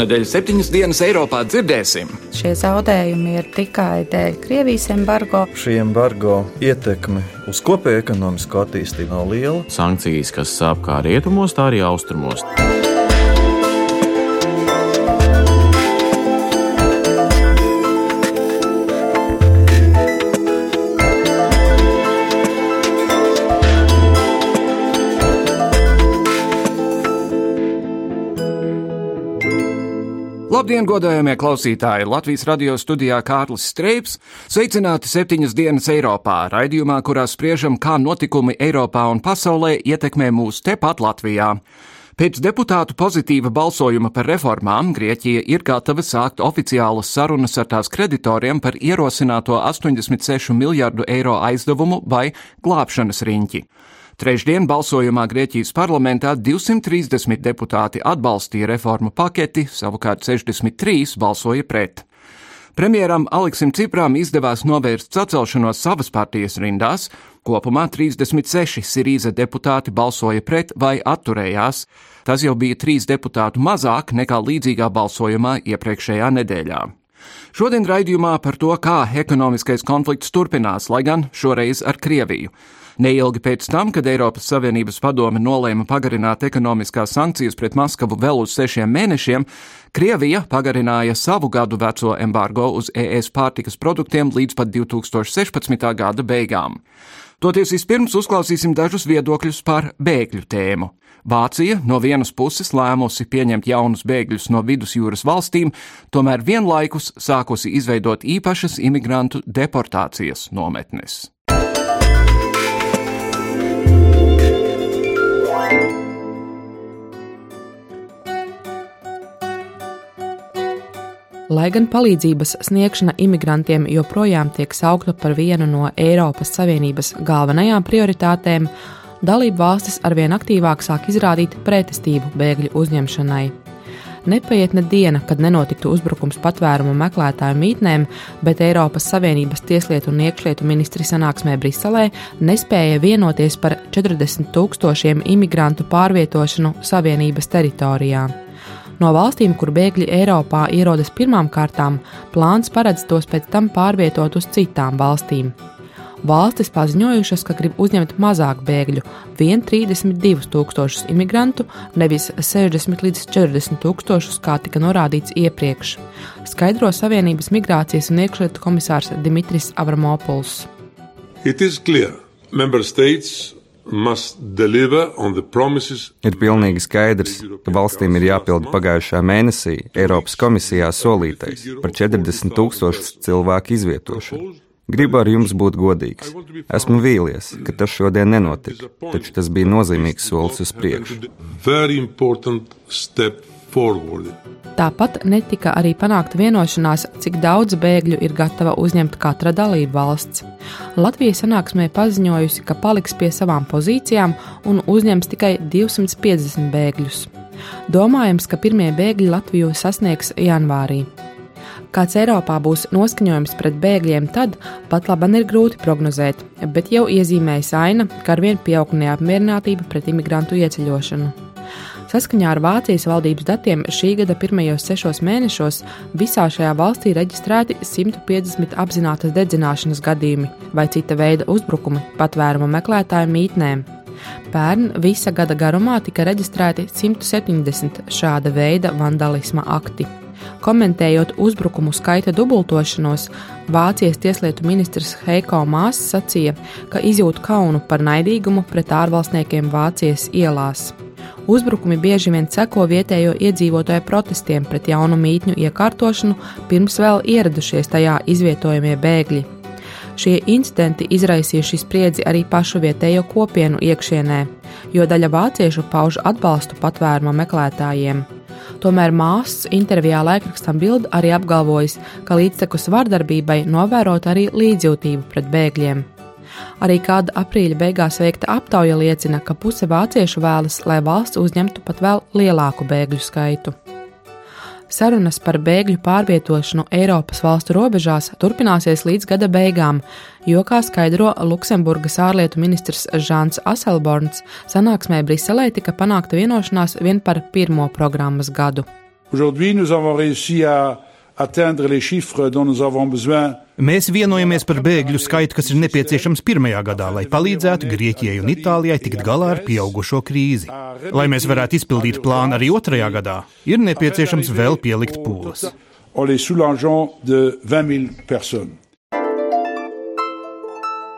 Šonadēļ septiņas dienas Eiropā dzirdēsim. Šie zaudējumi ir tikai dēļ Krievijas embargo. Šī embargo ietekme uz kopēju ekonomisko attīstību nav liela. Sankcijas, kas sāp kā rietumos, tā arī austrumos. Labdien, godājamie klausītāji! Latvijas radio studijā Kārlis Streips. Sveicināti septiņas dienas Eiropā, raidījumā, kurā spriežam, kā notikumi Eiropā un pasaulē ietekmē mūs tepat Latvijā. Pēc deputātu pozitīva balsojuma par reformām Grieķija ir gatava sākt oficiālas sarunas ar tās kreditoriem par ierosināto 86 miljardu eiro aizdevumu vai glābšanas riņķi. Trešdien balsojumā Grieķijas parlamentā 230 deputāti atbalstīja reformu paketi, savukārt 63 balsoja pret. Premjeram Aleksim Cipram izdevās novērst sacelšanos savas partijas rindās, kopumā 36 Sirīza deputāti balsoja pret vai atturējās. Tas jau bija trīs deputātu mazāk nekā līdzīgā balsojumā iepriekšējā nedēļā. Šodien raidījumā par to, kā ekonomiskais konflikts turpinās, lai gan šoreiz ar Krieviju. Neilgi pēc tam, kad Eiropas Savienības padome nolēma pagarināt ekonomiskās sankcijas pret Maskavu vēl uz sešiem mēnešiem, Krievija pagarināja savu gadu veco embargo uz ES pārtikas produktiem līdz pat 2016. gada beigām. Toties vispirms uzklausīsim dažus viedokļus par bēgļu tēmu. Vācija no vienas puses lēmusi pieņemt jaunus bēgļus no vidusjūras valstīm, tomēr vienlaikus sākusi izveidot īpašas imigrantu deportācijas nometnes. Lai gan palīdzības sniegšana imigrantiem joprojām tiek saukta par vienu no Eiropas Savienības galvenajām prioritātēm, dalību valstis arvien aktīvāk sāk izrādīt pretestību bēgļu uzņemšanai. Nepaiet ne diena, kad nenotiktu uzbrukums patvērumu meklētāju mītnēm, bet Eiropas Savienības tieslietu un iekšlietu ministri sanāksmē Briselē nespēja vienoties par 40 tūkstošiem imigrantu pārvietošanu Savienības teritorijā. No valstīm, kur bēgļi Eiropā ierodas pirmām kārtām, plāns paredz tos pēc tam pārvietot uz citām valstīm. Valstis paziņojušas, ka grib uzņemt mazāk bēgļu, vien 32 tūkstošus imigrantu, nevis 60 līdz 40 tūkstošus, kā tika norādīts iepriekš, skaidro Savienības migrācijas un iekšlietu komisārs Dimitris Avramopuls. It is clear member states Ir pilnīgi skaidrs, ka valstīm ir jāpilda pagājušā mēnesī Eiropas komisijā solītais par 40 tūkstošu cilvēku izvietošanu. Gribu ar jums būt godīgs. Esmu vīlies, ka tas šodien nenotika, taču tas bija nozīmīgs solis uz priekšu. Tāpat netika arī panākta vienošanās, cik daudz bēgļu ir gatava uzņemt katra dalība valsts. Latvija sanāksmē paziņojusi, ka paliks pie savām pozīcijām un uzņems tikai 250 bēgļus. Domājams, ka pirmie bēgļi Latviju sasniegs janvārī. Kāds Eiropā būs noskaņojums pret bēgļiem, tad pat labi ir grūti prognozēt, bet jau iezīmējas aina, ka arvien pieaug neapmierinātība pret imigrantu ieceļošanu. Saskaņā ar Vācijas valdības datiem šī gada pirmajos sešos mēnešos visā šajā valstī reģistrēti 150 apzinātas dedzināšanas gadījumi vai cita veida uzbrukumi patvērumu meklētāju mītnēm. Pērn visa gada garumā tika reģistrēti 170 šāda veida vandalisma akti. Komentējot uzbrukumu skaita dubultošanos, Vācijas tieslietu ministrs Heiko Māss sacīja, ka izjūt kaunu par naidīgumu pret ārvalstniekiem Vācijas ielās. Uzbrukumi bieži vien seko vietējo iedzīvotāju protestiem pret jaunu mītņu iekārtošanu, pirms vēl ieradušies tajā izvietojamie bēgļi. Šie incidenti izraisījuši spriedzi arī pašu vietējo kopienu iekšienē, jo daļa vāciešu pauž atbalstu patvēruma meklētājiem. Tomēr māsas intervijā laikrakstam Bild arī apgalvojas, ka līdztekus vardarbībai novērot arī līdzjūtību pret bēgļiem. Arī kāda aprīļa beigās veikta aptauja liecina, ka puse vāciešu vēlas, lai valsts uzņemtu pat vēl lielāku bēgļu skaitu. Sarunas par bēgļu pārvietošanu Eiropas valstu robežās turpināsies līdz gada beigām, jo, kā skaidro Luksemburgas ārlietu ministrs Žāns Aselborns, sanāksmē Briselē tika panākta vienošanās vien par pirmo programmas gadu. Aujourd'hui, nous avons réussi à Mēs vienojamies par bēgļu skaitu, kas ir nepieciešams pirmajā gadā, lai palīdzētu Grieķijai un Itālijai tikt galā ar pieaugušo krīzi. Lai mēs varētu izpildīt plānu arī otrajā gadā, ir nepieciešams vēl pielikt pūles.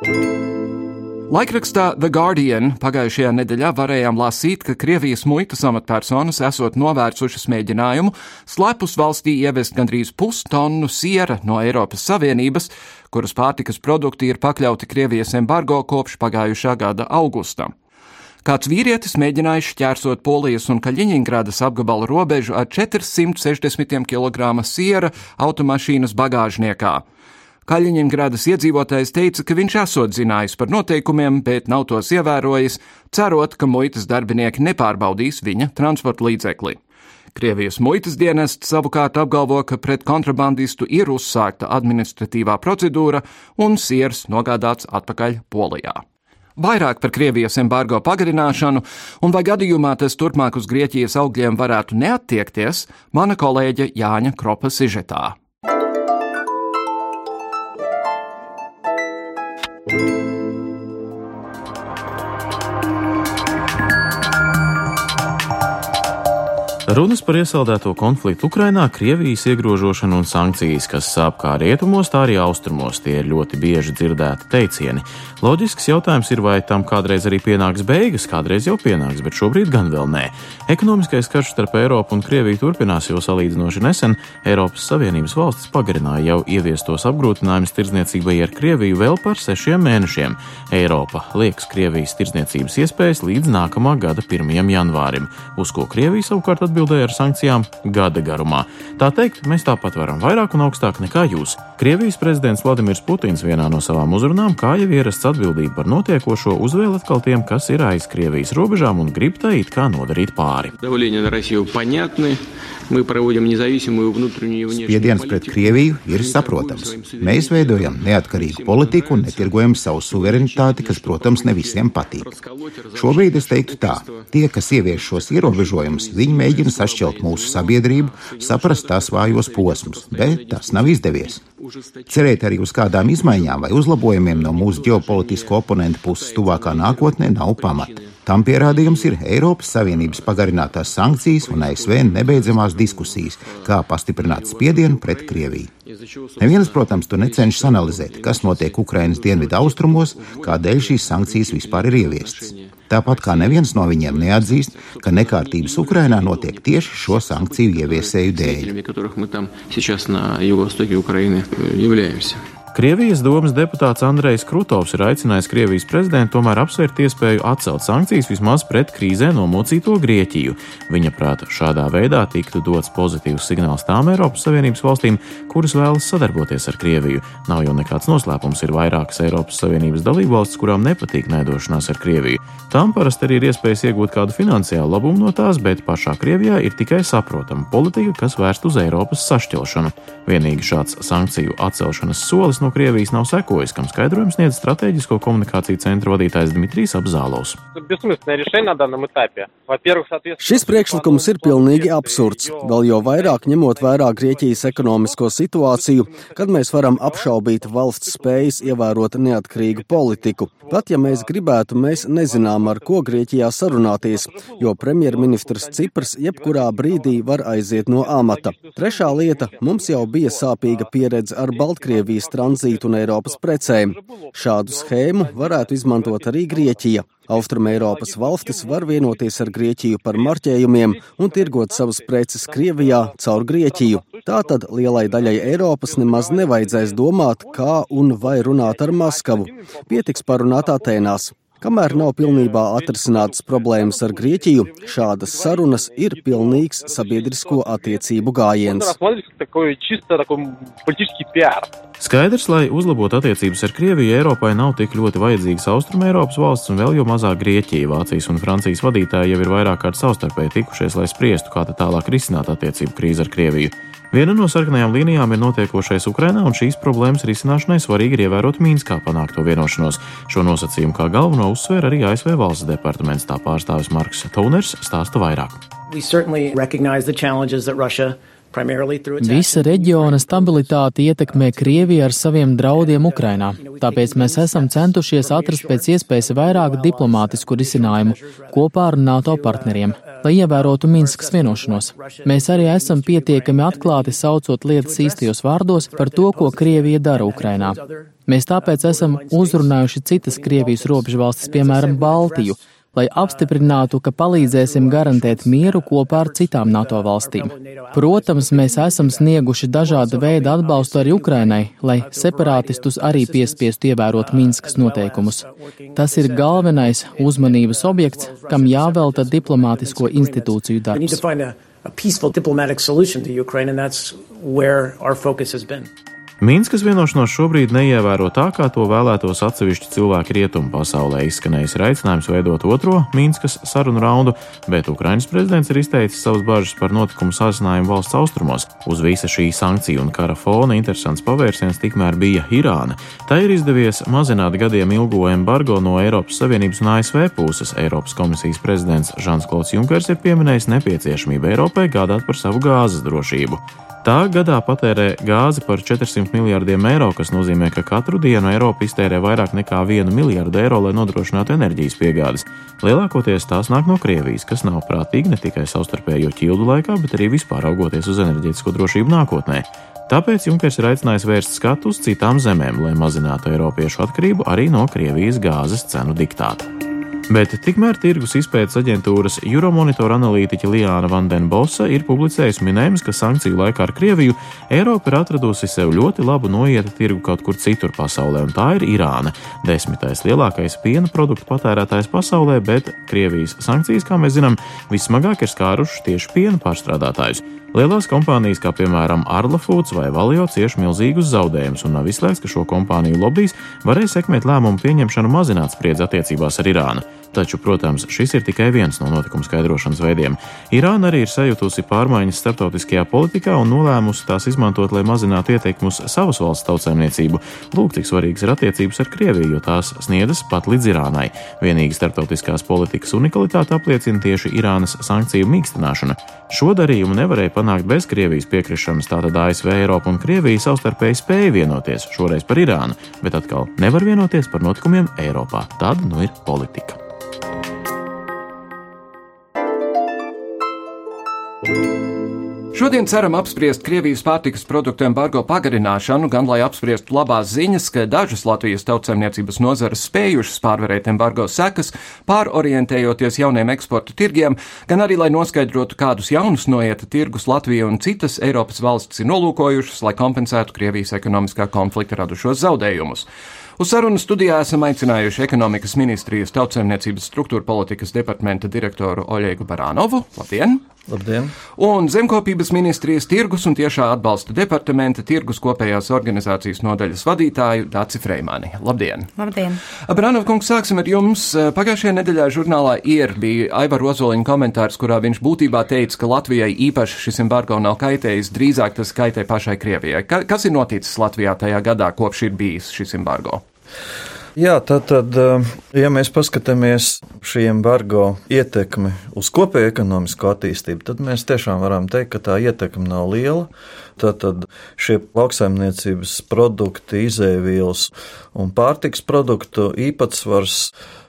en les Laikrakstā The Guardian pagājušajā nedēļā varējām lasīt, ka Krievijas muitas amatpersonas esot novērsušas mēģinājumu slepus valstī ievest gandrīz pustonu siera no Eiropas Savienības, kuras pārtikas produkti ir pakļauti Krievijas embargo kopš pagājušā gada augusta. Kāds vīrietis mēģināja šķērsot Polijas un Kaļiņģerādas apgabala robežu ar 460 kg siera automašīnas bagāžniekā. Kaļiņģerādas iedzīvotājs teica, ka viņš esot zinājis par noteikumiem, bet nav tos ievērojis, cerot, ka muitas darbinieki nepārbaudīs viņa transporta līdzekli. Krievijas muitas dienests savukārt apgalvo, ka pret kontrabandistu ir uzsākta administratīvā procedūra un siers nogādāts atpakaļ Polijā. Vairāk par Krievijas embargo pagarināšanu un vai gadījumā tas turpmāk uz Grieķijas augļiem varētu neattiekties, mana kolēģe Jāņa Kropa sižetā. Runas par iesaldēto konfliktu Ukrainā, Krievijas iegrožošanu un sankcijas, kas sāp kā rietumos, tā arī austrumos, tie ir ļoti bieži dzirdēti teicieni. Loģisks jautājums ir, vai tam kādreiz arī pienāks beigas, kādreiz jau pienāks, bet šobrīd gan vēl nē. Ekonomiskais karš starp Eiropu un Krieviju turpinās, jo salīdzinoši nesen Eiropas Savienības valstis pagarināja jau ieviestos apgrūtinājumus tirdzniecībai ar Krieviju vēl par sešiem mēnešiem. Eiropa liekas Krievijas tirdzniecības iespējas līdz nākamā gada 1. janvārim, uz ko Krievija savukārt atbildēja ar sankcijām gada garumā. Tā teikt, mēs tāpat varam vairāk un augstāk nekā jūs. Krievijas prezidents Vladimirs Putins vienā no savām uzrunām, kā jau ierasts atbildību par notiekošo, uzvēl atkal tiem, kas ir aiz Krievijas robežām un grib tai it kā nodarīt pāri. Spiediens pret Krieviju ir saprotams. Mēs veidojam neatkarīgu politiku un netirgojam savu suverenitāti, kas, protams, ne visiem patīk. Šobrīd es teiktu tā, tie, kas ievieš šos ierobežojumus, viņi mēģina sašķelt mūsu sabiedrību, saprast tās vājos posmus, bet tas nav izdevies. Cerēt arī uz kādām izmaiņām vai uzlabojumiem no mūsu ģeopolitisko oponentu puses tuvākā nākotnē nav pamata. Tam pierādījums ir Eiropas Savienības pagarinātās sankcijas un ASV nebeidzamās diskusijas, kā pastiprināt spiedienu pret Krieviju. Neviens, protams, to necenšas analizēt, kas notiek Ukrainas dienvidu austrumos, kādēļ šīs sankcijas vispār ir ieviestas. Tāpat kā neviens no viņiem neatzīst, ka nekārtības Ukrainā notiek tieši šo sankciju ieviesēju dēļ. Krievijas domas deputāts Andrejs Krutovs ir aicinājis Krievijas prezidentu tomēr apsvērt iespēju atcelt sankcijas vismaz pret krīzē nomocīto Grieķiju. Viņa prāta šādā veidā tiktu dots pozitīvs signāls tām Eiropas Savienības valstīm, kuras vēlas sadarboties ar Krieviju. Nav jau nekāds noslēpums, ir vairākas Eiropas Savienības dalībvalstis, kurām nepatīk nēdošanās ar Krieviju. Tām parasti arī ir iespējas iegūt kādu finansiālu labumu no tās, bet pašā Krievijā ir tikai saprotama politika, kas vērsta uz Eiropas sašķelšanu. Vienīgi šāds sankciju atcelšanas solis no Krievijas nav sekojis, kam skaidrojums sniedz strateģisko komunikāciju centra vadītājs Dmitrijs Apzālovs. Šis priekšlikums ir pilnīgi absurds, vēl jau vairāk ņemot vērā Grieķijas ekonomisko situāciju, kad mēs varam apšaubīt valsts spējas ievērot neatkarīgu politiku. Pat ja mēs gribētu, mēs nezinām, ar ko Grieķijā sarunāties, jo premjerministrs Ciprs jebkurā brīdī var aiziet no amata. Trešā lieta - mums jau bija sāpīga pieredze ar Baltkrievijas tranzītu un Eiropas precēm. Šādu schēmu varētu izmantot arī Grieķija. Austrum Eiropas valstis var vienoties ar Grieķiju par marķējumiem un tirgot savas preces Krievijā caur Grieķiju. Tātad lielai daļai Eiropas nemaz nevajadzēs domāt, kā un vai runāt ar Maskavu. Pietiks parunāt Atēnās. Kamēr nav pilnībā atrisinātas problēmas ar Grieķiju, šādas sarunas ir pilnīgs sabiedrisko attiecību gājiens. Skaidrs, lai uzlabotu attiecības ar Krieviju, Eiropai nav tik ļoti vajadzīgas Austrum Eiropas valsts un vēl jau mazāk Grieķija. Vācijas un Francijas vadītāji jau ir vairāk kārt savstarpēji tikušies, lai spriestu, kā tālāk risināt attiecību krīzi ar Krieviju. Viena no sarkanajām līnijām ir notiekošais Ukrainā, un šīs problēmas risināšanai svarīgi ir ievērot Mīnskā panākto vienošanos. Šo nosacījumu kā galveno uzsver arī ASV valsts departaments, tā pārstāvis Marks Tauners stāsta vairāk. Visa reģiona stabilitāte ietekmē Krieviju ar saviem draudiem Ukrainā, tāpēc mēs esam centušies atrast pēc iespējas vairāk diplomātisku risinājumu kopā ar NATO partneriem, lai ievērotu Minskas vienošanos. Mēs arī esam pietiekami atklāti saucot lietas īstajos vārdos par to, ko Krievija dara Ukrainā. Mēs tāpēc esam uzrunājuši citas Krievijas robežu valstis, piemēram, Baltiju, lai apstiprinātu, ka palīdzēsim garantēt mieru kopā ar citām NATO valstīm. Protams, mēs esam snieguši dažāda veida atbalstu arī Ukrainai, lai separātistus arī piespiestu ievērot Minskas noteikumus. Tas ir galvenais uzmanības objekts, kam jāvelta diplomātisko institūciju darbs. A peaceful diplomatic solution to Ukraine, and that's where our focus has been. Minskas vienošanos šobrīd neievēro tā, kā to vēlētos atsevišķi cilvēki rietumu pasaulē. Izskanējis aicinājums veidot otro Minskas sarunu raundu, bet Ukrainas prezidents ir izteicis savas bažas par notikumu sāsinājumu valsts austrumos. Uz visa šī sankciju un kara fona interesants pavērsiens tikmēr bija Irāna. Tā ir izdevies mazināt gadiem ilgo embargo no Eiropas Savienības un ASV puses. Eiropas komisijas prezidents Žans Klauds Junkers ir pieminējis nepieciešamību Eiropai gādāt par savu gāzes drošību. Tā gadā patērē gāzi par 400 miljardiem eiro, kas nozīmē, ka katru dienu Eiropa iztērē vairāk nekā 1 miljardu eiro, lai nodrošinātu enerģijas piegādes. Lielākoties tās nāk no Krievijas, kas nav prātīgi ne tikai savstarpējo ķildu laikā, bet arī vispār raugoties uz enerģētisko drošību nākotnē. Tāpēc Junkers ir aicinājis vērst skatu uz citām zemēm, lai mazinātu Eiropiešu atkarību arī no Krievijas gāzes cenu diktāta. Bet tikmēr tirgus izpētes aģentūras Euromonitor analītiķa Liāna Vandenbosa ir publicējusi minējumus, ka sankciju laikā ar Krieviju Eiropa ir atradusi sev ļoti labu noieta tirgu kaut kur citur pasaulē, un tā ir Irāna. Desmitais lielākais piena produktu patērētājs pasaulē, bet Krievijas sankcijas, kā mēs zinām, vismagāk ir skārušas tieši piena pārstrādātājus. Lielās kompānijas, kā piemēram Arla Foods vai Valio, cieš milzīgus zaudējumus, un nav izslēgts, ka šo kompāniju lobbyis varēs sekmēt lēmumu pieņemšanu mazināt spriedzi attiecībās ar Irānu. Taču, protams, šis ir tikai viens no notikuma skaidrošanas veidiem. Irāna arī ir sajutusi pārmaiņas starptautiskajā politikā un nolēmusi tās izmantot, lai mazinātu ietekmi uz savas valsts tautsēmniecību. Lūk, cik svarīgas ir attiecības ar Krieviju, jo tās sniedzas pat līdz Irānai. Vienīgi starptautiskās politikas unikalitāte apliecina tieši Irānas sankciju mīkstināšana. Šo darījumu nevarēja panākt bez Krievijas piekrišanas, tātad ASV, Eiropa un Krievija savstarpēji spēja vienoties šoreiz par Irānu, bet atkal nevar vienoties par notikumiem Eiropā. Tāda nu ir politika. Šodien ceram apspriest Krievijas pārtikas produktu embargo pagarināšanu, gan lai apspriestu labās ziņas, ka dažas Latvijas tautsēmniecības nozares spējušas pārvarēt embargo sekas, pārorientējoties jauniem eksporta tirgiem, gan arī lai noskaidrotu, kādus jaunus noieta tirgus Latvija un citas Eiropas valstis ir nolūkojušas, lai kompensētu Krievijas ekonomiskā konflikta radušos zaudējumus. Uz sarunu studijā esam aicinājuši ekonomikas ministrijas tautsēmniecības struktūra politikas departamenta direktoru Oļegu Barānovu. Labdien! Labdien! Un Zemkopības ministrijas tirgus un tiešā atbalsta departamenta tirgus kopējās organizācijas nodaļas vadītāju Dāci Freimani. Labdien! Labdien! Branov kungs, sāksim ar jums. Pagājušajā nedēļā žurnālā IR bija Aivar Ozoliņa komentārs, kurā viņš būtībā teica, ka Latvijai īpaši šis embargo nav kaitējis, drīzāk tas kaitē pašai Krievijai. Ka, kas ir noticis Latvijā tajā gadā, kopš ir bijis šis embargo? Jā, tad, tad, eh, ja mēs paskatāmies šī embargo ietekmi uz kopēju ekonomisko attīstību, tad mēs tiešām varam teikt, ka tā ietekme nav liela. Tātad šie lauksaimniecības produkti, izēvielas un pārtiks produktu īpatsvars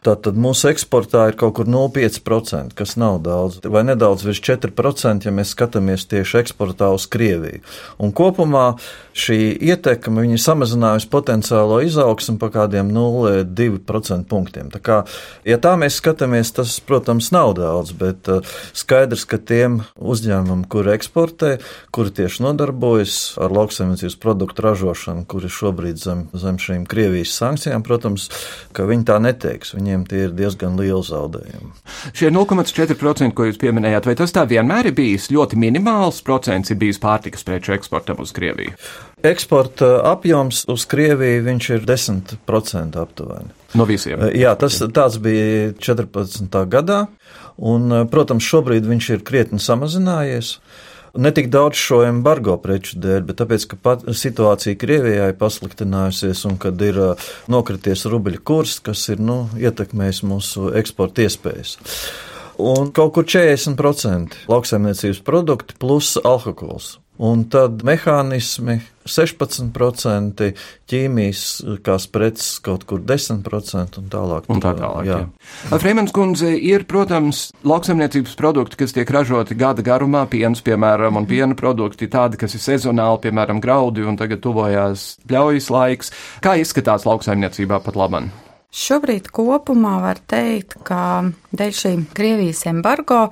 Tātad mūsu eksportā ir kaut kur 0,5%, kas nav daudz, vai nedaudz virs 4%, ja mēs skatāmies tieši eksportā uz Krieviju. Un kopumā šī ietekme ir samazinājusi potenciālo izaugsmu pa kādiem 0,2% punktiem. Tā kā, ja tā mēs skatāmies, tas, protams, nav daudz, bet uh, skaidrs, ka tiem uzņēmumiem, kuri eksportē, kuri tieši nodarbojas ar lauksaimniecības produktu ražošanu, kuri šobrīd zem, zem šīm Krievijas sankcijām, protams, ka viņi tā neteiks. Viņi viņiem tie ir diezgan lieli zaudējumi. Šie 0,4%, ko jūs pieminējāt, vai tas tā vienmēr ir bijis ļoti minimāls procents, ir bijis pārtikas preču eksportam uz Krieviju? Eksporta apjoms uz Krieviju viņš ir 10% aptuveni. No visiem? Jā, tas tāds bija 14. gadā, un, protams, šobrīd viņš ir krietni samazinājies. Ne tik daudz šo embargo preču dēļ, bet tāpēc, ka situācija Krievijā ir pasliktinājusies un kad ir nokrities rubļa kurs, kas ir nu, ietekmējis mūsu eksporta iespējas. Un kaut kur 40% lauksaimniecības produkti plus alkohols. Un tad mehānismi 16%, ķīmijas preces kaut kur 10% un tālāk. Un tā tālāk. Jā. Jā. Freemans kundze ir, protams, lauksaimniecības produkti, kas tiek ražoti gada garumā, piens, piemēram, un piena produkti tādi, kas ir sezonāli, piemēram, graudi, un tagad tuvojās pļaujas laiks. Kā izskatās lauksaimniecībā pat labam? Šobrīd kopumā var teikt, ka dēļ šī Krievijas embargo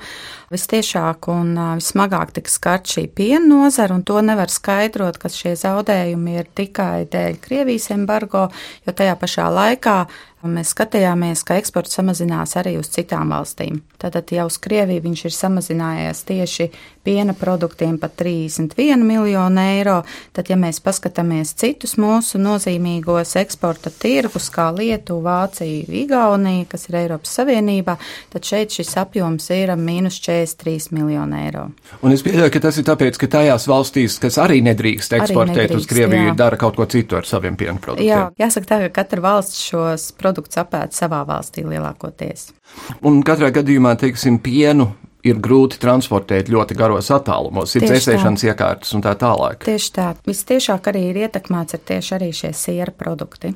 vistiešāk un vismagāk tiks skart šī piena nozara, un to nevar skaidrot, ka šie zaudējumi ir tikai dēļ Krievijas embargo, jo tajā pašā laikā Mēs skatījāmies, ka eksports samazinās arī uz citām valstīm. Tātad jau uz Krieviju viņš ir samazinājies tieši piena produktiem par 31 miljonu eiro. Tad, ja mēs paskatāmies citus mūsu nozīmīgos eksporta tirgus, kā Lietuva, Vācija, Igaunija, kas ir Eiropas Savienībā, tad šeit šis apjoms ir mīnus 43 miljonu eiro. Un es pieļauju, ka tas ir tāpēc, ka tajās valstīs, kas arī nedrīkst eksportēt arī nedrīkst, uz Krieviju, jā. dara kaut ko citu ar saviem piena produktiem. Jā, jāsaka tā, ka katra valsts šos produktus apēd savā valstī lielākoties. Un katrā gadījumā, teiksim, pienu ir grūti transportēt ļoti garos attālumos, ir dzēsēšanas iekārtas un tā tālāk. Tieši tā. Vistiešāk arī ir ietekmēts ar tieši arī šie siera produkti.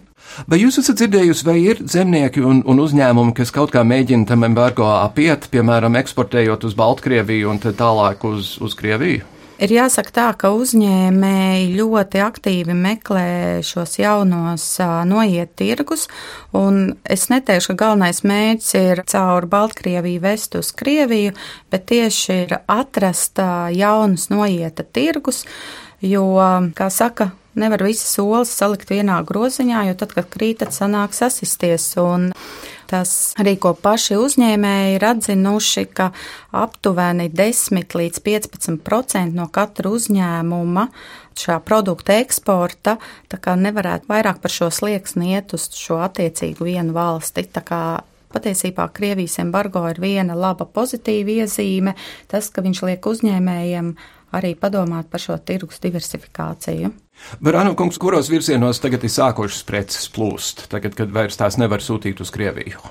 Vai jūs esat dzirdējusi, vai ir zemnieki un, un uzņēmumi, kas kaut kā mēģina tam embargo apiet, piemēram, eksportējot uz Baltkrieviju un tālāk uz, uz Krieviju? Ir jāsaka tā, ka uzņēmēji ļoti aktīvi meklē šos jaunos noiet tirgus, un es neteikšu, ka galvenais mērķis ir caur Baltkrieviju vest uz Krieviju, bet tieši ir atrast jaunus noieta tirgus, jo, kā saka, nevar visas olas salikt vienā groziņā, jo tad, kad krīt, tad sanāk sasisties. Un Tas arī, ko paši uzņēmēji ir atzinuši, ka aptuveni 10 līdz 15% no katra uzņēmuma šā produkta eksporta nevarētu vairāk par šo slieksni iet uz šo attiecīgu vienu valsti. Patiesībā Krievijas embargo ir viena laba pozitīva iezīme, tas, ka viņš liek uzņēmējiem arī padomāt par šo tirgus diversifikāciju. Barānu kungs, kuros virzienos tagad ir sākušas preces plūst, tagad, kad vairs tās nevar sūtīt uz Krieviju?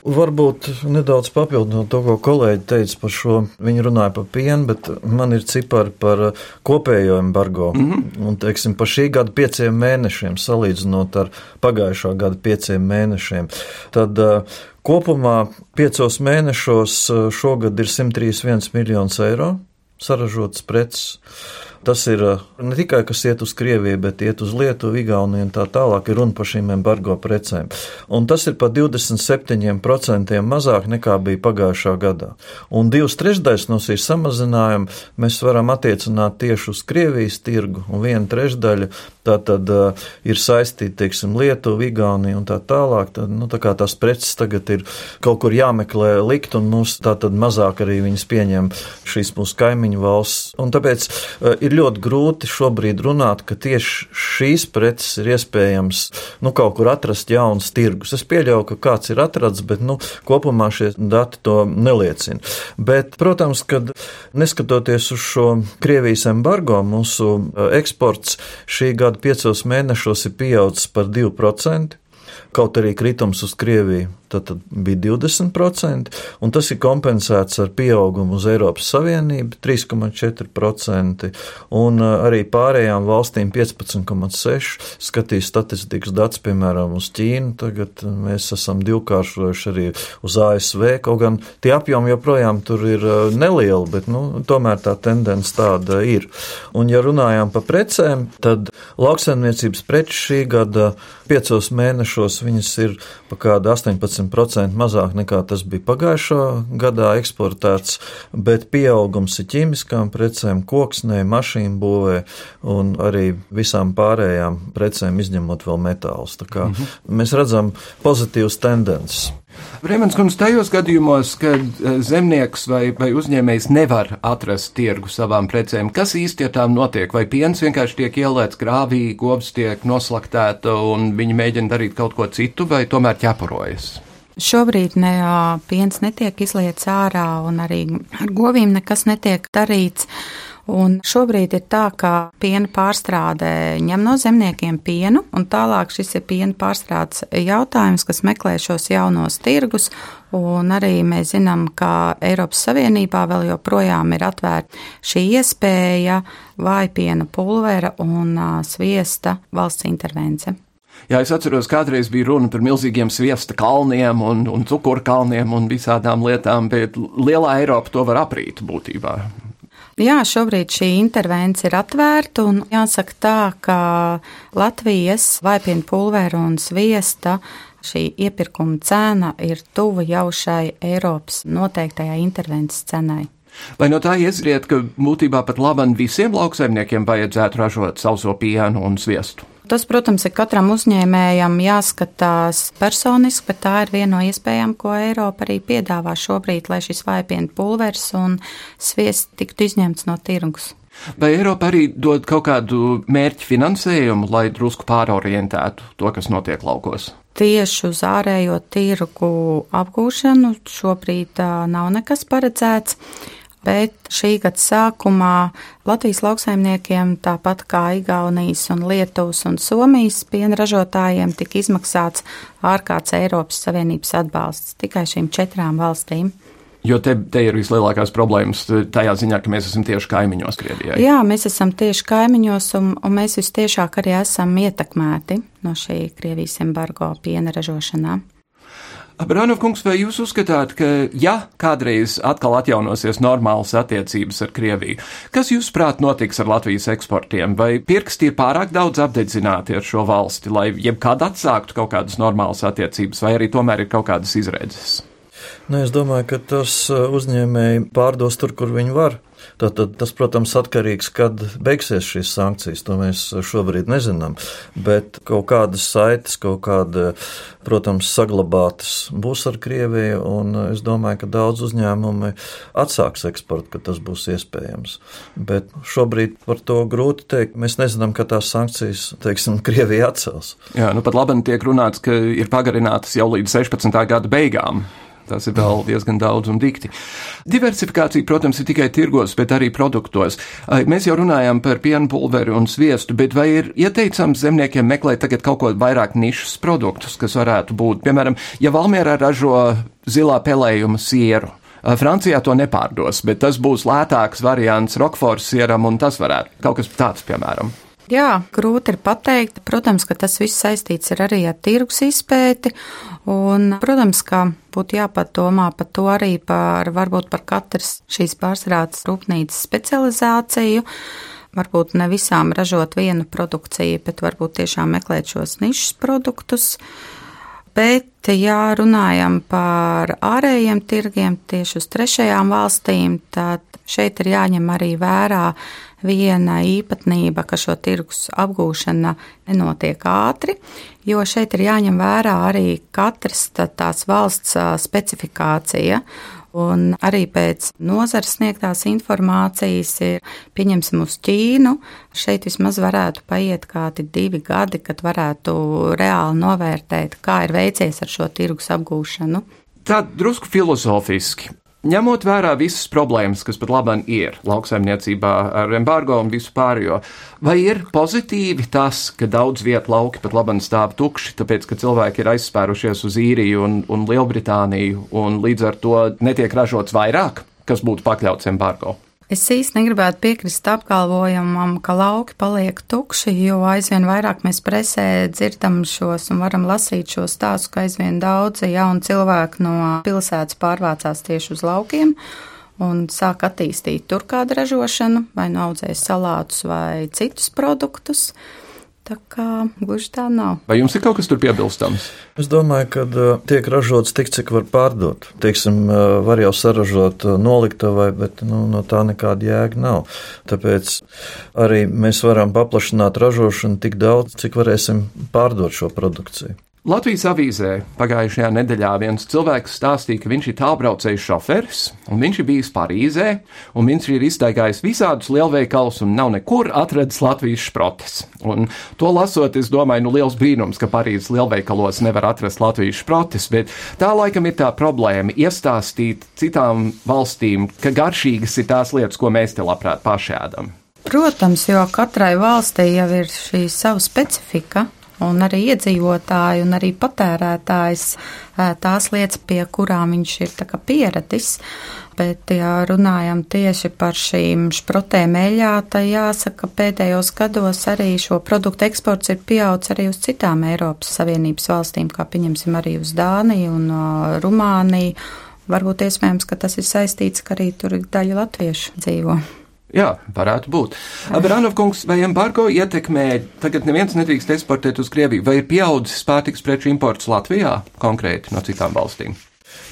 Varbūt nedaudz papildinot to, ko kolēģi teica par šo. Viņi runāja par pienu, bet man ir cipari par kopējo embargo. Mm -hmm. Un, teiksim, par šī gada pieciem mēnešiem, salīdzinot ar pagājušā gada pieciem mēnešiem. Tad kopumā piecos mēnešos šogad ir 131 miljonus eiro saražotas preces. Tas ir eh, ne tikai kas iet uz Krieviju, bet iet uz Lietuvu, Igauniju un tā tālāk ir runa par šīm embargo precēm. Un tas ir par 27% mazāk nekā bija pagājušā gadā. Un divas trešdaļas no šīs samazinājuma mēs varam attiecināt tieši uz Krievijas tirgu, un viena trešdaļa tā tad uh, ir saistīta, teiksim, Lietuva, Igaunija un tā tālāk. Tad, nu, tā kā tās preces tagad ir kaut kur jāmeklē likt, un mums tā tad mazāk arī viņas pieņem šīs mūsu kaimiņu valsts. Un tāpēc uh, ir ir ļoti grūti šobrīd runāt, ka tieši šīs preces ir iespējams nu, kaut kur atrast jaunas tirgus. Es pieļauju, ka kāds ir atrasts, bet nu, kopumā šie dati to neliecina. Bet, protams, kad neskatoties uz šo Krievijas embargo, mūsu eh, eksports šī gada piecos mēnešos ir pieaudzis par 2%. Kaut arī kritums uz Krieviju tad, tad bija 20%, un tas ir kompensēts ar pieaugumu uz Eiropas Savienību 3,4%, un uh, arī pārējām valstīm 15,6%. Skatīs statistikas datus, piemēram, uz Ķīnu, tagad mēs esam divkāršojuši arī uz ASV, kaut gan tie apjomi joprojām tur ir uh, nelieli, bet nu, tomēr tā tendence tāda ir. Un, ja runājām par precēm, tad lauksaimniecības preču šī gada piecos mēnešos viņas ir pa kādu 18 10% mazāk nekā tas bija pagājušā gadā eksportēts, bet pieaugums ir ķīmiskām precēm, koksnē, mašīnu būvē un arī visām pārējām precēm, izņemot vēl metālus. -hmm. mēs redzam pozitīvas tendences. Bremens kundze, tajos gadījumos, kad eh, zemnieks vai, vai uzņēmējs nevar atrast tirgu savām precēm, kas īsti ar tām notiek? Vai piens vienkārši tiek ielēts grāvī, govs tiek noslaktēta un viņi mēģina darīt kaut ko citu, vai tomēr ķepurojas? Šobrīd ne, piens netiek izliets ārā, un arī ar govīm nekas netiek darīts. Un šobrīd ir tā, ka piena pārstrādē ņem no zemniekiem pienu, un tālāk šis ir piena pārstrādes jautājums, kas meklē šos jaunos tirgus. Un arī mēs zinām, ka Eiropas Savienībā vēl joprojām ir atvērta šī iespēja vājpiena pulvera un sviesta valsts intervence. Jā, es atceros, kādreiz bija runa par milzīgiem sviesta kalniem un, un cukuru kalniem un visādām lietām, bet lielā Eiropa to var aprīt būtībā. Jā, šobrīd šī intervence ir atvērta, un jāsaka tā, ka Latvijas vaipienu pulveru un sviesta šī iepirkuma cena ir tuva jau šai Eiropas noteiktajai intervences cenai. Vai no tā izriet, ka būtībā pat labam visiem lauksaimniekiem vajadzētu ražot sauso pienu un sviestu? Tas, protams, ir katram uzņēmējam jāskatās personiski, bet tā ir viena no iespējām, ko Eiropa arī piedāvā šobrīd, lai šis vaipienu pulvers un sviests tiktu izņemts no tirgus. Vai Eiropa arī dod kaut kādu mērķu finansējumu, lai drusku pārorientētu to, kas notiek laukos? Tieši uz ārējo tirgu apgūšanu šobrīd nav nekas paredzēts bet šī gada sākumā Latvijas lauksaimniekiem, tāpat kā Igaunijas, un Lietuvas un Somijas piena ražotājiem, tika izmaksāts ārkārtas Eiropas Savienības atbalsts tikai šīm četrām valstīm. Jo te, te ir vislielākās problēmas tajā ziņā, ka mēs esam tieši kaimiņos Krievijai. Jā, mēs esam tieši kaimiņos, un, un mēs vistiešāk arī esam ietekmēti no šī Krievijas embargo piena ražošanā. Brānovkungs, vai jūs uzskatāt, ka, ja kādreiz atkal atjaunosies normālas attiecības ar Krieviju, kas jūsuprāt notiks ar Latvijas eksportiem? Vai pirksti ir pārāk daudz apdedzināti ar šo valsti, lai jebkad atsāktu kaut kādas normālas attiecības, vai arī tomēr ir kaut kādas izredzes? Nu, es domāju, ka tas uh, uzņēmēji pārdos tur, kur viņi var. Tātad tas, protams, atkarīgs, kad beigsies šīs sankcijas. To mēs šobrīd nezinām. Bet kaut kādas saites, kaut kāda, protams, saglabātas būs ar Krieviju. Un es domāju, ka daudz uzņēmumi atsāks eksportu, ka tas būs iespējams. Bet šobrīd par to grūti teikt. Mēs nezinām, ka tās sankcijas, teiksim, Krievija atcels. Jā, nu pat labi tiek runāts, ka ir pagarinātas jau līdz 16. gada beigām. Tas ir vēl diezgan daudz un dikti. Diversifikācija, protams, ir tikai tirgos, bet arī produktos. Mēs jau runājām par pienu pulveri un sviestu, bet vai ir ieteicams zemniekiem meklēt tagad kaut ko vairāk nišas produktus, kas varētu būt, piemēram, ja Valmierā ražo zilā pelējuma sieru, Francijā to nepārdos, bet tas būs lētāks variants Rokfors sieram, un tas varētu kaut kas tāds, piemēram. Jā, grūti ir pateikt. Protams, ka tas viss saistīts arī ar tirgus izpēti. Un, protams, ka būtu jāpadomā par to arī par varbūt par katras šīs pārstrādes rūpnīcas specializāciju. Varbūt ne visām ražot vienu produkciju, bet varbūt tiešām meklēt šos nišas produktus. Bet, ja runājam par ārējiem tirgiem, tieši uz trešajām valstīm, tad šeit ir jāņem arī vērā viena īpatnība, ka šo tirgus apgūšana nenotiek ātri, jo šeit ir jāņem vērā arī katras tās valsts specifikācija. Un arī pēc nozares sniegtās informācijas ir, pieņemsim, uz Ķīnu. Šeit vismaz varētu paiet kādi divi gadi, kad varētu reāli novērtēt, kā ir veicies ar šo tirgus apgūšanu. Tā drusku filozofiski. Ņemot vērā visas problēmas, kas pat labāk ir lauksaimniecībā ar embargo un visu pārējo, vai ir pozitīvi tas, ka daudz vietu lauki pat labāk stāv tukši, tāpēc ka cilvēki ir aizspērušies uz īriju un, un Lielbritāniju, un līdz ar to netiek ražots vairāk, kas būtu pakļauts embargo? Es īsti negribētu piekrist apgalvojumam, ka lauki paliek tukši, jo aizvien vairāk mēs presē dzirdam šos un varam lasīt šos stāstus, ka aizvien daudzi jauni cilvēki no pilsētas pārvācās tieši uz laukiem un sāk attīstīt tur kādu ražošanu, vai nu audzēs salātus vai citus produktus. Tā kā gluži tā nav. Vai jums ir kaut kas tur piebilstams? Es domāju, ka tiek ražots tik, cik var pārdot. Teiksim, var jau saražot noliktavai, bet nu, no tā nekāda jēga nav. Tāpēc arī mēs varam paplašināt ražošanu tik daudz, cik varēsim pārdot šo produkciju. Latvijas avīzē pagājušajā nedēļā viens cilvēks stāstīja, ka viņš ir tālbraucējs šoferis, un viņš ir bijis Parīzē, un viņš ir iztaigājis visādus lielveikalus un nav nekur atradis Latvijas šprotes. Un to lasot, es domāju, nu liels brīnums, ka Parīzes lielveikalos nevar atrast Latvijas šprotes, bet tā laikam ir tā problēma iestāstīt citām valstīm, ka garšīgas ir tās lietas, ko mēs te labprāt pašēdam. Protams, jo katrai valstī jau ir šī sava specifika un arī iedzīvotāji un arī patērētājs tās lietas, pie kurām viņš ir pieradis. Bet, ja runājam tieši par šīm šprotēm eļā, tad jāsaka, ka pēdējos gados arī šo produktu eksports ir pieaudzis arī uz citām Eiropas Savienības valstīm, kā pieņemsim arī uz Dāniju un Rumāniju. Varbūt iespējams, ka tas ir saistīts, ka arī tur daļa latviešu dzīvo. Jā, varētu būt. Abranovkungs, vai embargo ietekmē, tagad neviens nedrīkst eksportēt uz Krieviju, vai ir pieaudzis pārtiks preču imports Latvijā konkrēti no citām valstīm?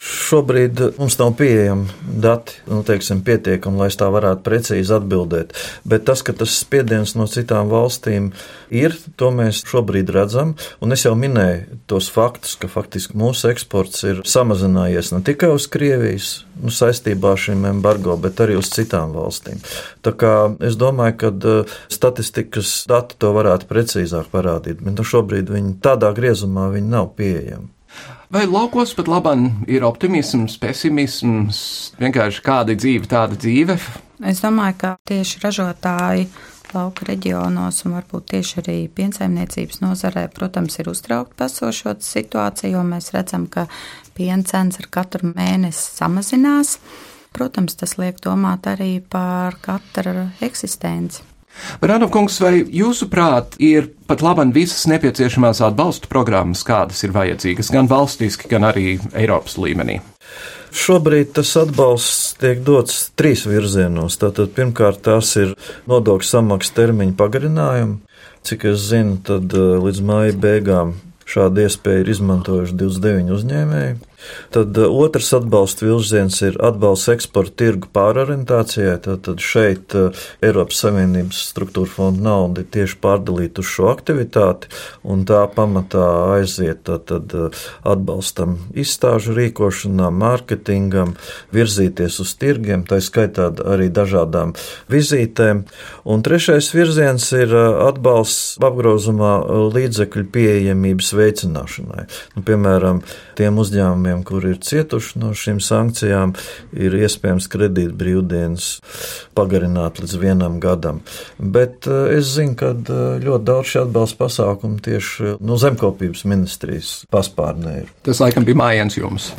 Šobrīd mums nav pieejami dati, nu, teiksim, pietiekami, lai es tā varētu precīzi atbildēt. Bet tas, ka tas spiediens no citām valstīm ir, to mēs šobrīd redzam. Un es jau minēju tos faktus, ka faktiski mūsu eksports ir samazinājies ne tikai uz Krievijas nu, saistībā ar šīm embargo, bet arī uz citām valstīm. Tā kā es domāju, ka uh, statistikas dati to varētu precīzāk parādīt, bet nu, šobrīd viņi tādā griezumā viņi nav pieejami. Vai laukos pat labam ir optimisms, pesimisms, vienkārši kāda dzīve, tāda dzīve? Es domāju, ka tieši ražotāji lauka reģionos un varbūt tieši arī piensaimniecības nozarē, protams, ir uztraukti pasošo situāciju, jo mēs redzam, ka piena cenas ar katru mēnesi samazinās. Protams, tas liek domāt arī par katra eksistenci. Brānavkungs, vai jūsuprāt ir pat labam visas nepieciešamās atbalsta programmas, kādas ir vajadzīgas gan valstiski, gan arī Eiropas līmenī? Šobrīd tas atbalsts tiek dots trīs virzienos. Tātad, pirmkārt, tās ir nodokļu samaksas termiņa pagarinājumi. Cik es zinu, tad eh, līdz māja beigām šādu iespēju ir izmantojuši 29 uzņēmēji. Tad uh, otrs atbalsta virziens ir atbalsts eksporta tirgu pārorientācijai. Tad šeit uh, Eiropas Savienības struktūra fonda nauda ir tieši pārdalīta uz šo aktivitāti, un tā pamatā aiziet tad, uh, atbalstam izstāžu rīkošanām, mārketingam, virzīties uz tirgiem, tā skaitā arī dažādām vizītēm. Un trešais virziens ir atbalsts apgrozumā līdzekļu pieejamības veicināšanai. Nu, piemēram, tiem uzņēmumiem, uzņēmumiem, kur ir cietuši no šīm sankcijām, ir iespējams kredīt brīvdienas pagarināt līdz vienam gadam. Bet eh, es zinu, ka eh, ļoti daudz šī atbalsta pasākumu tieši no zemkopības ministrijas paspārnē ir. Tas laikam bija mājiens jums.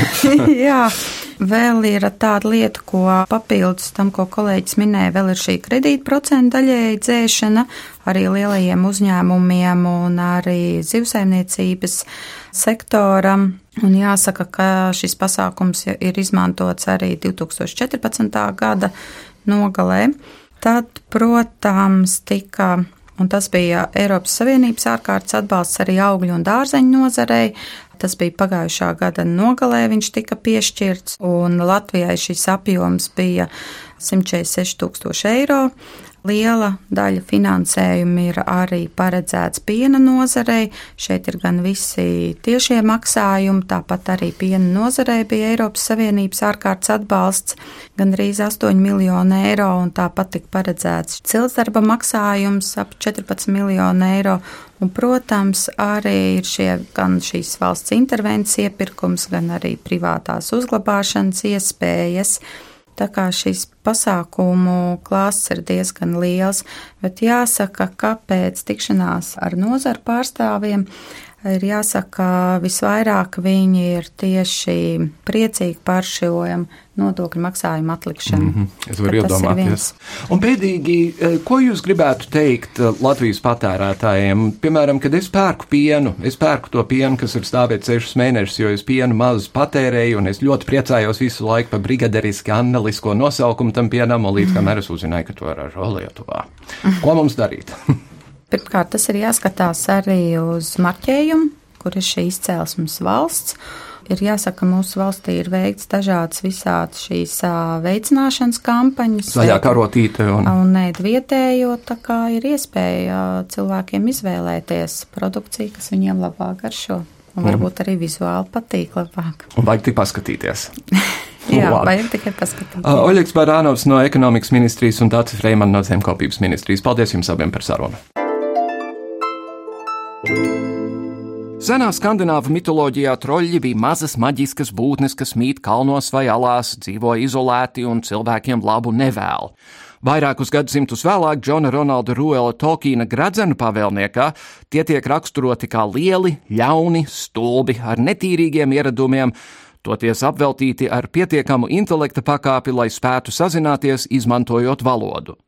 Jā. Vēl ir tāda lieta, ko papildus tam, ko kolēģis minēja, vēl ir šī kredītprocenta daļēji dzēšana arī lielajiem uzņēmumiem un arī zivsaimniecības sektoram. Un jāsaka, ka šis pasākums ir izmantots arī 2014. gada nogalē. Tad, protams, tika un tas bija Eiropas Savienības ārkārtas atbalsts arī augļu un dārzeņu nozarei. Tas bija pagājušā gada nogalē, viņš tika piešķirts, un Latvijai šis apjoms bija 146 tūkstoši eiro. Liela daļa finansējuma ir arī paredzēts piena nozarei. Šeit ir gan visi tiešie maksājumi, tāpat arī piena nozarei bija Eiropas Savienības ārkārtas atbalsts, gan arī 8 miljonu eiro, un tāpat tika paredzēts ciltsdarba maksājums ap 14 miljonu eiro. Un, protams, arī ir šie, gan šīs valsts intervences iepirkums, gan arī privātās uzglabāšanas iespējas. Tā kā šīs pasākumu klāsts ir diezgan liels, bet jāsaka, kāpēc tikšanās ar nozaru pārstāvjiem ir jāsaka, visvairāk viņi ir tieši priecīgi par šo nodokļu maksājumu atlikšanu. Mm -hmm. Es varu iedomāties. Un pēdīgi, eh, ko jūs gribētu teikt eh, Latvijas patērētājiem? Piemēram, kad es pērku pienu, es pērku to pienu, kas ir stāvēt sešus mēnešus, jo es pienu maz patērēju, un es ļoti priecājos visu laiku par brigaderiski annelisko nosaukumu tam pienam, un līdz kamēr es uzzināju, ka to ražo Lietuvā. Ko mums darīt? Pirmkārt, tas ir jāskatās arī uz marķējumu, kur ir šī izcelsmes valsts. Ir jāsaka, ka mūsu valstī ir veikts dažādas visādas šīs veicināšanas kampaņas. Zaļā karotīte un, un ēd vietējo, tā kā ir iespēja cilvēkiem izvēlēties produkciju, kas viņiem labāk garšo. Un varbūt arī vizuāli patīk labāk. Un vajag tik paskatīties. Jā, Labi. vajag tikai paskatīties. Uh, Oļegs Barānovs no ekonomikas ministrijas un Dācis Freiman no zemkopības ministrijas. Paldies jums abiem par sarunu. Senā skandināvu mitoloģijā troļļi bija mazas maģiskas būtnes, kas mīt kalnos vai alās, dzīvo izolēti un cilvēkiem labu nevēl. Vairākus gadsimtus vēlāk Džona Ronalda Ruela Tolkiena gradzenu pavēlniekā tie tiek raksturoti kā lieli, ļauni, stulbi ar netīrīgiem ieradumiem, toties apveltīti ar pietiekamu intelekta pakāpi, lai spētu sazināties, izmantojot valodu.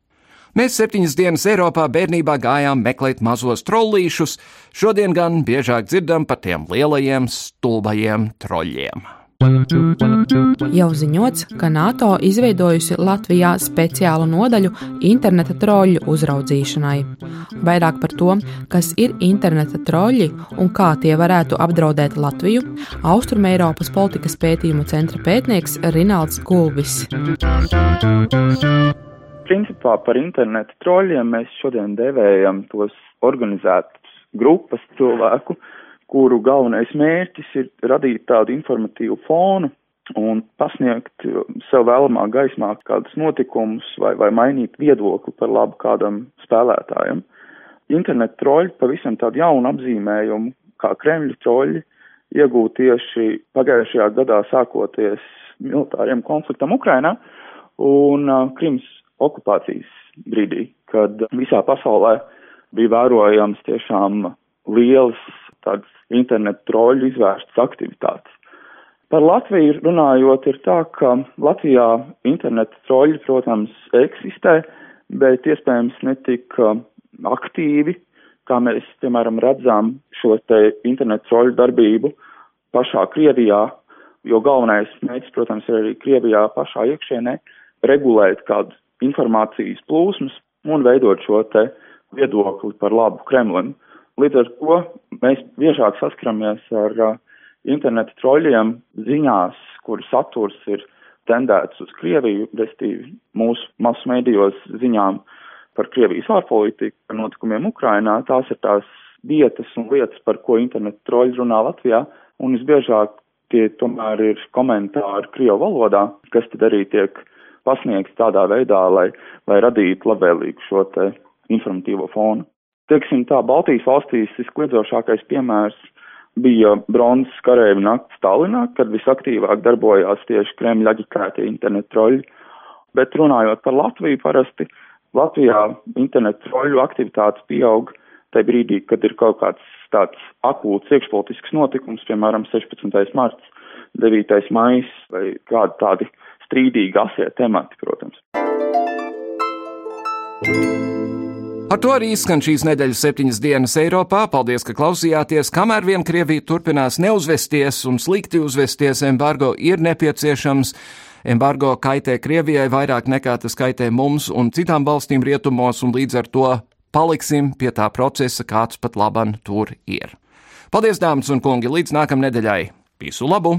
Mēs septiņas dienas Eiropā bērnībā gājām meklēt mazos trollīšus, šodien gan biežāk dzirdam par tiem lielajiem, stulbajiem troļļiem. Jau ziņots, ka NATO izveidojusi Latvijā speciālu nodaļu interneta troļļu uzraudzīšanai. Vairāk par to, kas ir interneta troļļi un kā tie varētu apdraudēt Latviju, Austrumēropas politikas pētījumu centra pētnieks Rinalds Gulbis. Principā par internetu troļļiem mēs šodien devējam tos organizētus grupas cilvēku, kuru galvenais mērķis ir radīt tādu informatīvu fonu un pasniegt sev vēlamā gaismā kādus notikumus vai, vai mainīt viedokli par labu kādam spēlētājam. Internet troļļi pavisam tādu jaunu apzīmējumu, kā Kremļa troļļi, iegūt tieši pagājušajā gadā sākoties militāriem konfliktam Ukrainā un uh, Krims okupācijas brīdī, kad visā pasaulē bija vērojams tiešām liels tāds internetu troļu izvērstas aktivitātes. Par Latviju runājot, ir tā, ka Latvijā internetu troļi, protams, eksistē, bet iespējams netik aktīvi, kā mēs, piemēram, redzam šo te internetu troļu darbību pašā Krievijā, jo galvenais mērķis, protams, ir arī Krievijā pašā iekšienē regulēt kādu informācijas plūsmas un veidot šo te viedokli par labu Kremlim. Līdz ar to mēs biežāk saskaramies ar uh, internetu troļļiem ziņās, kur saturs ir tendēts uz Krieviju, restīvi mūsu masu mēdījos ziņām par Krievijas ārpolitiku, par notikumiem Ukrainā. Tās ir tās vietas un lietas, par ko internetu troļļi runā Latvijā, un visbiežāk tie tomēr ir komentāri Krievu valodā, kas tad arī tiek pasniegts tādā veidā, lai, lai radītu labvēlīgu šo te informatīvo fonu. Teiksim tā, Baltijas valstīs viskliedzošākais piemērs bija bronzas karēvi nakts Stalinā, kad visaktīvāk darbojās tieši Kremļa aģitētie internetu troļļi. Bet runājot par Latviju, parasti Latvijā internetu troļļu aktivitātes pieaug tajā brīdī, kad ir kaut kāds tāds akūts iekšpolitisks notikums, piemēram, 16. marts, 9. maijs vai kādi tādi strīdīgi asie temati, protams. Ar to arī izskan šīs nedēļas septiņas dienas Eiropā. Paldies, ka klausījāties. Kamēr vien Krievija turpinās neuzvesties un slikti uzvesties, embargo ir nepieciešams. Embargo kaitē Krievijai vairāk nekā tas kaitē mums un citām valstīm rietumos, un līdz ar to paliksim pie tā procesa, kāds pat laban tur ir. Paldies, dāmas un kungi, līdz nākamnedēļai! Visu labu!